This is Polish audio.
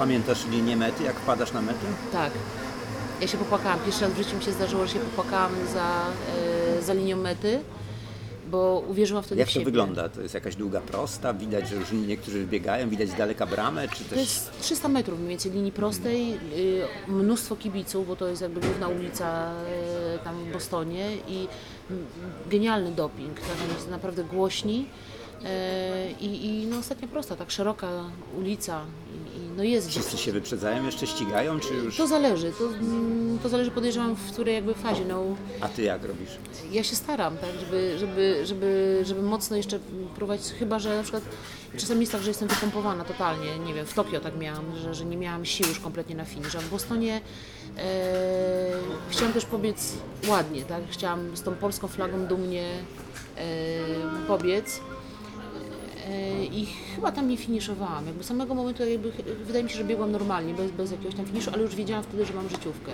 Pamiętasz linię mety, jak wpadasz na metę? Tak. Ja się popłakałam. Pierwszy raz w życiu mi się zdarzyło, że się popłakałam za, e, za linią mety, bo uwierzyłam wtedy Jak w to siebie. wygląda? To jest jakaś długa prosta? Widać, że już niektórzy biegają, widać z daleka bramę, czy To też... jest 300 metrów mniej więcej linii prostej, y, mnóstwo kibiców, bo to jest jakby główna ulica y, tam w Bostonie i mm, genialny doping, tak, są naprawdę głośni y, i, i no, ostatnia prosta, tak szeroka ulica i no jest Wszyscy się wyprzedzają, jeszcze ścigają, czy już... To zależy, to, mm, to zależy podejrzewam w której jakby fazie, no A ty jak robisz? ja się staram, tak, żeby, żeby, żeby, żeby mocno jeszcze próbować, chyba że na przykład czasami jest tak, że jestem wypompowana totalnie, nie wiem, w Tokio tak miałam, że, że nie miałam sił już kompletnie na finisz, a w Bostonie e, chciałam też pobiec ładnie, tak, chciałam z tą polską flagą dumnie e, pobiec. E, I chyba tam nie finiszowałam. Jakby samego momentu jakby, wydaje mi się, że biegłam normalnie, bez, bez jakiegoś tam finiszu, ale już wiedziałam wtedy, że mam życiówkę.